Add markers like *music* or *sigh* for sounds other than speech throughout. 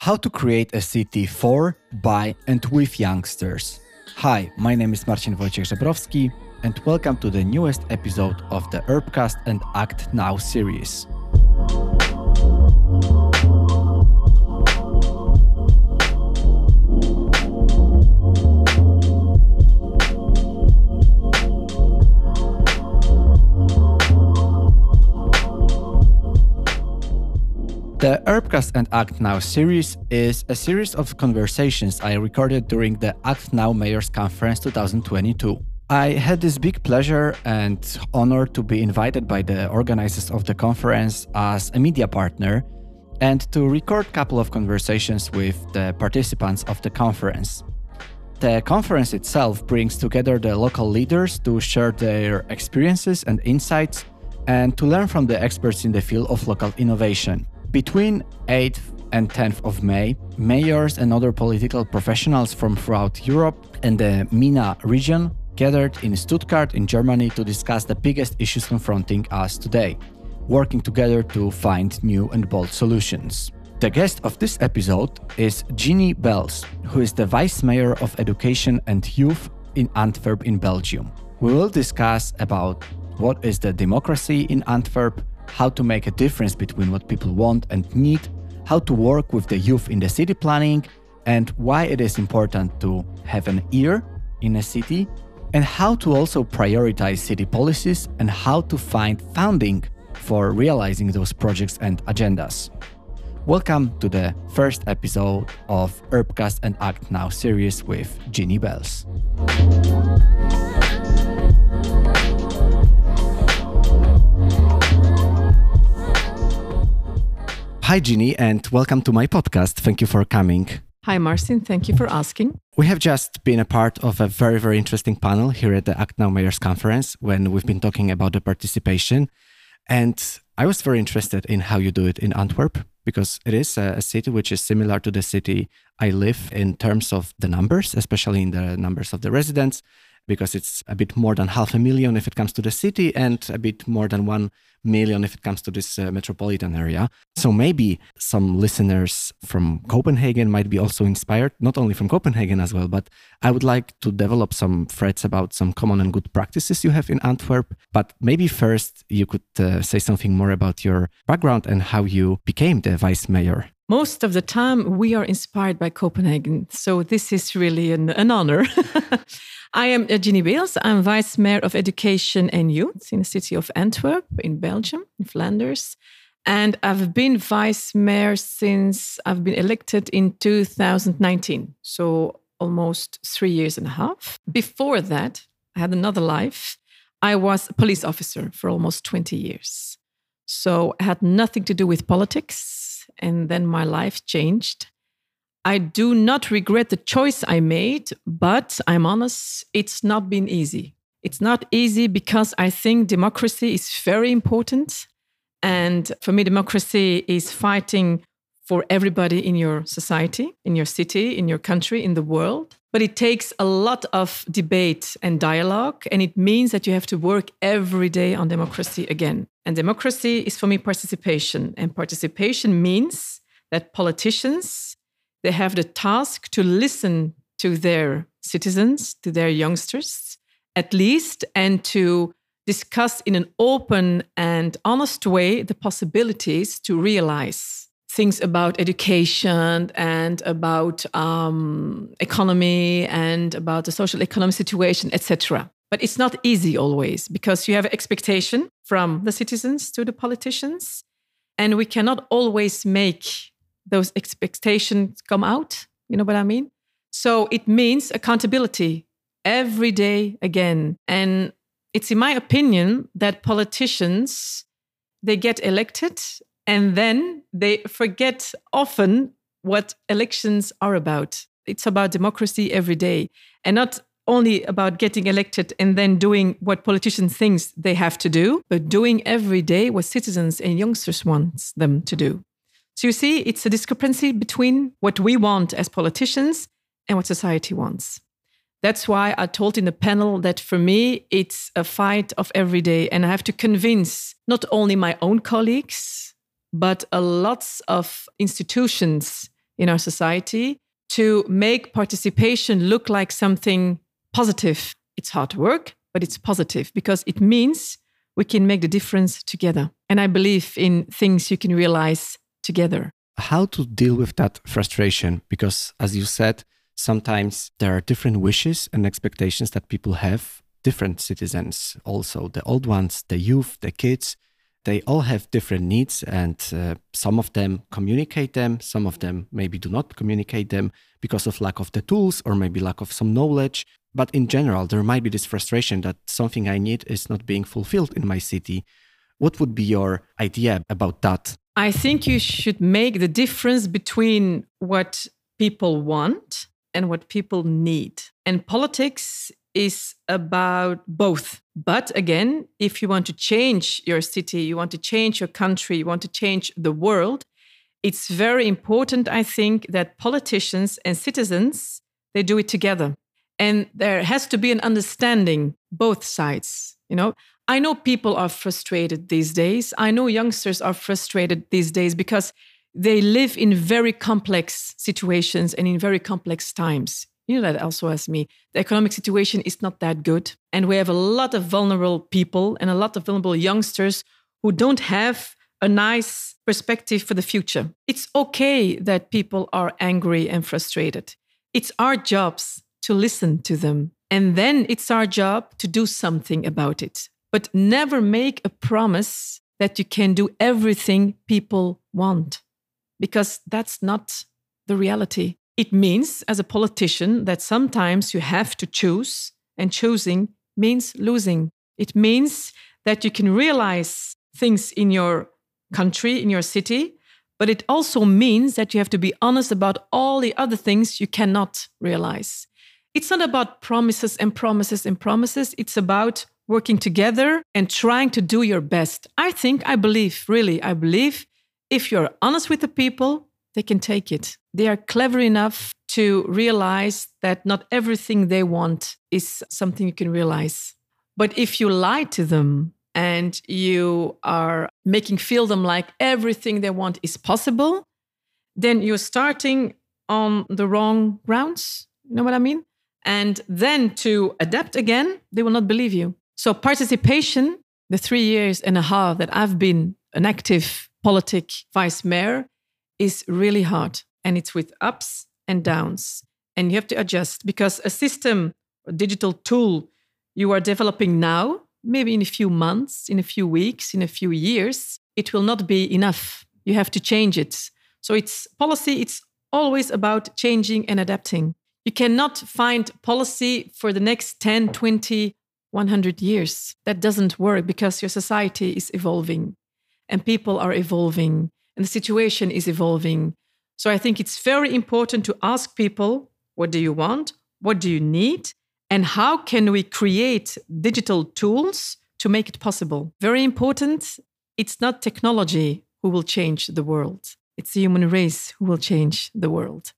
How to create a city for, by, and with youngsters. Hi, my name is Marcin Wojciech Żebrowski, and welcome to the newest episode of the Urbcast and Act Now series. The Urbcast and Act Now series is a series of conversations I recorded during the Act Now Mayors Conference 2022. I had this big pleasure and honor to be invited by the organizers of the conference as a media partner and to record a couple of conversations with the participants of the conference. The conference itself brings together the local leaders to share their experiences and insights and to learn from the experts in the field of local innovation. Between 8th and 10th of May, mayors and other political professionals from throughout Europe and the MENA region gathered in Stuttgart in Germany to discuss the biggest issues confronting us today, working together to find new and bold solutions. The guest of this episode is Jinnih Beels, who is the Vice Mayor of Education and Youth in Antwerp in Belgium. We will discuss about what is the democracy in Antwerp, how to make a difference between what people want and need, how to work with the youth in the city planning, and why it is important to have an ear in a city, and how to also prioritize city policies and how to find funding for realizing those projects and agendas. Welcome to the first episode of Urbcast and Act Now series with Jinnih Beels. Hi, Jinnih, and welcome to my podcast. Thank you for coming. Hi, Marcin. Thank you for asking. We have just been a part of a very, very interesting panel here at the Act Now Mayors Conference when we've been talking about the participation. And I was very interested in how you do it in Antwerp because it is a, a city which is similar to the city I live in terms of the numbers, especially in the numbers of the residents, because it's a bit more than half a million if it comes to the city and a bit more than 1 million if it comes to this uh, metropolitan area. So maybe some listeners from Copenhagen might be also inspired, not only from Copenhagen as well, but I would like to develop some threads about some common and good practices you have in Antwerp. But maybe first you could uh, say something more about your background and how you became the vice mayor. Most of the time, we are inspired by Copenhagen. So, this is really an, an honor. *laughs* I am Jinnih Beels. I'm Vice Mayor of Education and Youth in the city of Antwerp in Belgium, in Flanders. And I've been Vice Mayor since I've been elected in 2019. So almost three years and a half. Before that, I had another life. I was a police officer for almost 20 years. So I had nothing to do with politics. And then my life changed. I do not regret the choice I made, but I'm honest, it's not been easy. It's not easy because I think democracy is very important. And for me, democracy is fighting for everybody in your society, in your city, in your country, in the world. But it takes a lot of debate and dialogue. And it means that you have to work every day on democracy again. And democracy is for me participation. And participation means that politicians they have the task to listen to their citizens, to their youngsters, at least, and to discuss in an open and honest way the possibilities to realize things about education and about um, economy and about the social economic situation, etc. But it's not easy always because you have expectation from the citizens to the politicians, and we cannot always make those expectations come out. You know what I mean? So it means accountability every day again. And it's in my opinion that politicians they get elected and then they forget often what elections are about. It's about democracy every day and not only about getting elected and then doing what politicians think they have to do, but doing every day what citizens and youngsters want them to do. So you see, it's a discrepancy between what we want as politicians and what society wants. That's why I told in the panel that for me, it's a fight of every day. And I have to convince not only my own colleagues, but a lots of institutions in our society to make participation look like something positive. It's hard work, but it's positive because it means we can make the difference together. And I believe in things you can realize together. How to deal with that frustration? Because, as you said, sometimes there are different wishes and expectations that people have, different citizens, also the old ones, the youth, the kids. They all have different needs, and uh, some of them communicate them, some of them maybe do not communicate them because of lack of the tools or maybe lack of some knowledge. But in general, there might be this frustration that something I need is not being fulfilled in my city. What would be your idea about that? I think you should make the difference between what people want and what people need. And politics is about both. But again, if you want to change your city, you want to change your country, you want to change the world, it's very important, I think, that politicians and citizens they do it together. And there has to be an understanding both sides you know? I know people are frustrated these days. I know youngsters are frustrated these days because they live in very complex situations and in very complex times you know that also as me the economic situation is not that good and we have a lot of vulnerable people and a lot of vulnerable youngsters who don't have a nice perspective for the future it's okay that people are angry and frustrated it's our jobs to listen to them. And then it's our job to do something about it. But never make a promise that you can do everything people want, because that's not the reality. It means, as a politician, that sometimes you have to choose, and choosing means losing. It means that you can realize things in your country, in your city, but it also means that you have to be honest about all the other things you cannot realize it's not about promises and promises and promises. It's about working together and trying to do your best. I think, I believe, really, I believe if you're honest with the people, they can take it. They are clever enough to realize that not everything they want is something you can realize. But if you lie to them and you are making feel them like everything they want is possible, then you're starting on the wrong grounds. You know what I mean? and then to adapt again, they will not believe you. So, participation, the three years and a half that I've been an active politic vice mayor, is really hard. And it's with ups and downs. And you have to adjust because a system, a digital tool you are developing now, maybe in a few months, in a few weeks, in a few years, it will not be enough. You have to change it. So, it's policy, it's always about changing and adapting. You cannot find policy for the next 10, 20, 100 years. That doesn't work because your society is evolving and people are evolving and the situation is evolving. So I think it's very important to ask people what do you want? What do you need? And how can we create digital tools to make it possible? Very important. It's not technology who will change the world, it's the human race who will change the world.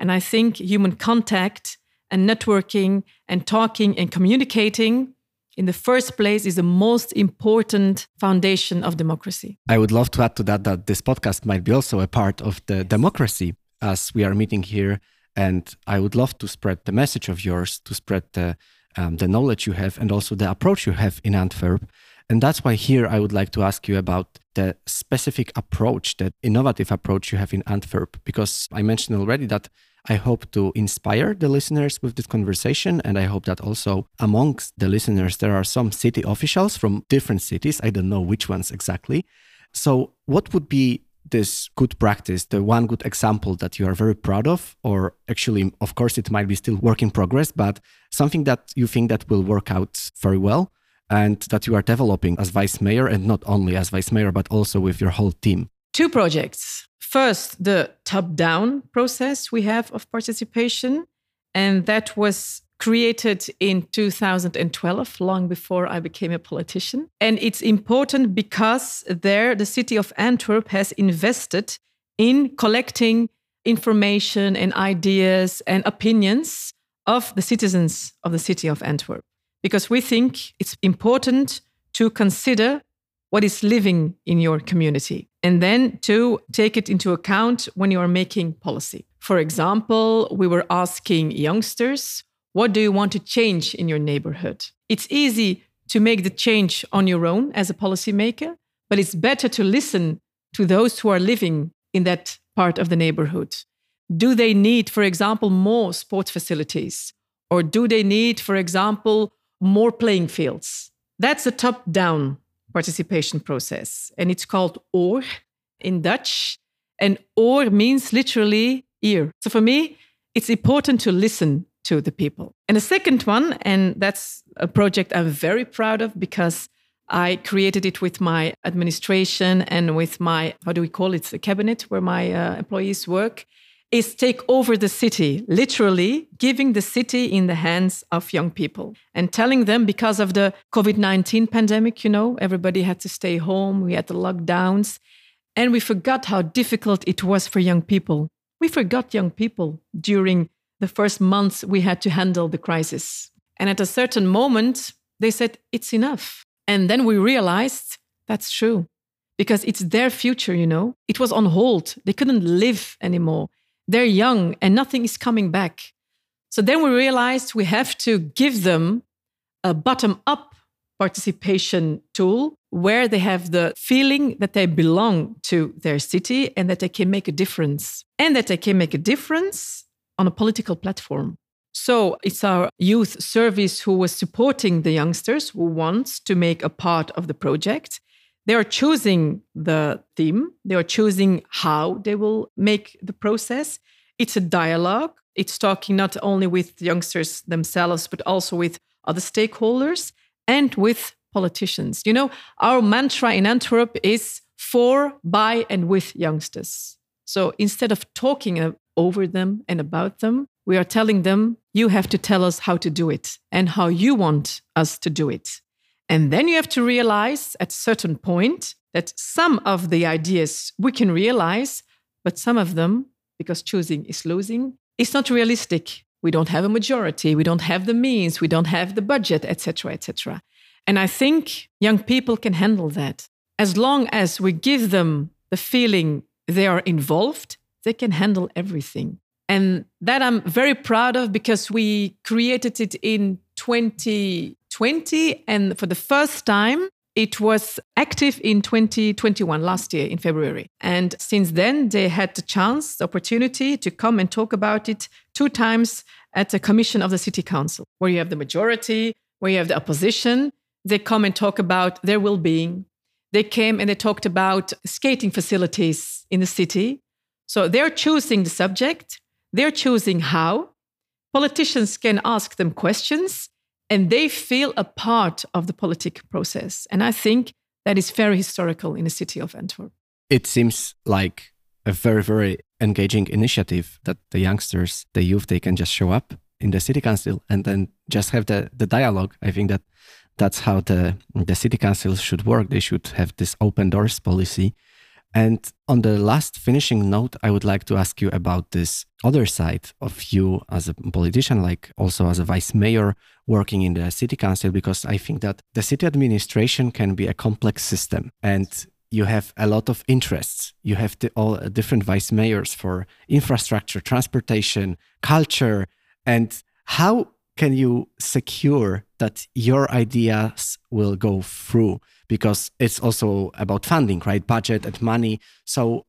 And I think human contact and networking and talking and communicating in the first place is the most important foundation of democracy. I would love to add to that that this podcast might be also a part of the democracy as we are meeting here. And I would love to spread the message of yours, to spread the, um, the knowledge you have and also the approach you have in Antwerp. And that's why here I would like to ask you about the specific approach, that innovative approach you have in Antwerp, because I mentioned already that I hope to inspire the listeners with this conversation. And I hope that also amongst the listeners, there are some city officials from different cities. I don't know which ones exactly. So, what would be this good practice, the one good example that you are very proud of, or actually, of course, it might be still work in progress, but something that you think that will work out very well and that you are developing as vice mayor and not only as vice mayor, but also with your whole team? Two projects. First, the top down process we have of participation. And that was created in 2012, long before I became a politician. And it's important because there the city of Antwerp has invested in collecting information and ideas and opinions of the citizens of the city of Antwerp. Because we think it's important to consider what is living in your community and then to take it into account when you are making policy. For example, we were asking youngsters, what do you want to change in your neighborhood? It's easy to make the change on your own as a policymaker, but it's better to listen to those who are living in that part of the neighborhood. Do they need, for example, more sports facilities? Or do they need, for example, more playing fields? That's a top down participation process. And it's called OOR in Dutch. And OOR means literally ear. So for me, it's important to listen to the people. And the second one, and that's a project I'm very proud of because I created it with my administration and with my, how do we call it, the cabinet where my uh, employees work, is take over the city, literally giving the city in the hands of young people and telling them because of the COVID 19 pandemic, you know, everybody had to stay home, we had the lockdowns, and we forgot how difficult it was for young people. We forgot young people during the first months we had to handle the crisis. And at a certain moment, they said, it's enough. And then we realized that's true because it's their future, you know. It was on hold. They couldn't live anymore. They're young and nothing is coming back. So then we realized we have to give them a bottom up participation tool where they have the feeling that they belong to their city and that they can make a difference and that they can make a difference on a political platform. So it's our youth service who was supporting the youngsters who wants to make a part of the project. They are choosing the theme, they are choosing how they will make the process. It's a dialogue. It's talking not only with youngsters themselves, but also with other stakeholders and with politicians. You know, our mantra in Antwerp is for, by, and with youngsters. So instead of talking over them and about them, we are telling them, you have to tell us how to do it and how you want us to do it. And then you have to realize at a certain point that some of the ideas we can realize, but some of them, because choosing is losing, is not realistic. We don't have a majority, we don't have the means, we don't have the budget, etc., etc. And I think young people can handle that. As long as we give them the feeling they are involved, they can handle everything. And that I'm very proud of because we created it in 2020. And for the first time, it was active in 2021, last year in February. And since then, they had the chance, the opportunity to come and talk about it two times at the commission of the city council, where you have the majority, where you have the opposition. They come and talk about their well being. They came and they talked about skating facilities in the city. So they're choosing the subject, they're choosing how. Politicians can ask them questions and they feel a part of the political process. And I think that is very historical in the city of Antwerp. It seems like a very, very engaging initiative that the youngsters, the youth, they can just show up in the city council and then just have the, the dialogue. I think that that's how the, the city council should work. They should have this open doors policy and on the last finishing note, I would like to ask you about this other side of you as a politician, like also as a vice mayor working in the city council, because I think that the city administration can be a complex system and you have a lot of interests. You have all different vice mayors for infrastructure, transportation, culture, and how can you secure that your ideas will go through? Because it's also about funding, right? Budget and money. So,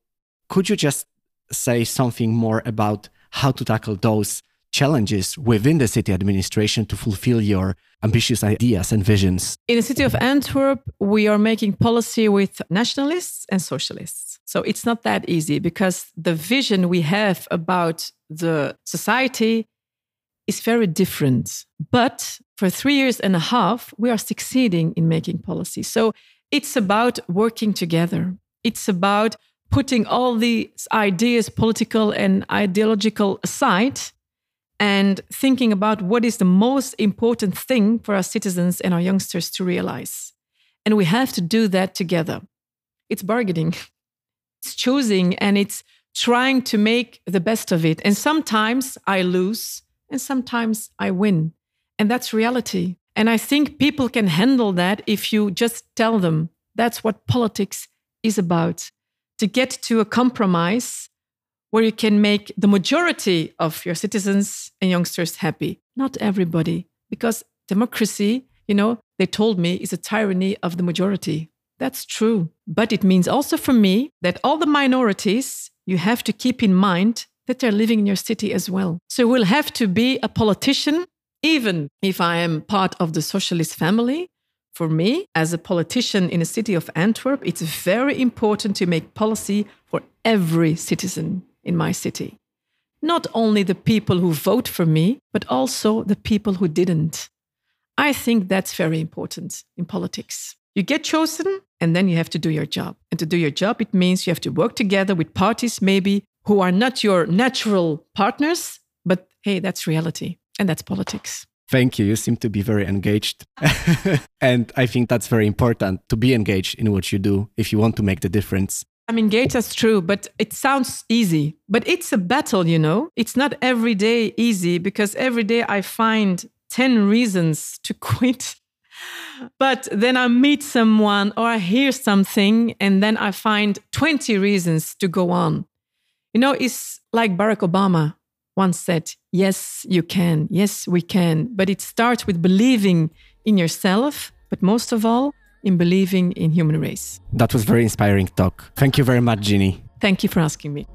could you just say something more about how to tackle those challenges within the city administration to fulfill your ambitious ideas and visions? In the city of Antwerp, we are making policy with nationalists and socialists. So it's not that easy because the vision we have about the society is very different. But for three years and a half, we are succeeding in making policy. So it's about working together. It's about putting all these ideas, political and ideological, aside and thinking about what is the most important thing for our citizens and our youngsters to realize. And we have to do that together. It's bargaining, *laughs* it's choosing, and it's trying to make the best of it. And sometimes I lose, and sometimes I win. And that's reality. And I think people can handle that if you just tell them that's what politics is about to get to a compromise where you can make the majority of your citizens and youngsters happy. Not everybody, because democracy, you know, they told me is a tyranny of the majority. That's true. But it means also for me that all the minorities, you have to keep in mind that they're living in your city as well. So we'll have to be a politician, even if I am part of the socialist family. For me, as a politician in the city of Antwerp, it's very important to make policy for every citizen in my city. Not only the people who vote for me, but also the people who didn't. I think that's very important in politics. You get chosen and then you have to do your job. And to do your job, it means you have to work together with parties, maybe who are not your natural partners, but hey, that's reality and that's politics. Thank you. You seem to be very engaged. *laughs* and I think that's very important to be engaged in what you do if you want to make the difference. I'm engaged, that's true, but it sounds easy. But it's a battle, you know? It's not every day easy because every day I find 10 reasons to *laughs* quit. But then I meet someone or I hear something, and then I find 20 reasons to go on. You know, it's like Barack Obama once said yes, you can. Yes, we can. But it starts with believing in yourself, but most of all, in believing in human race. That was very inspiring talk. Thank you very much, Jinnih. Thank you for asking me.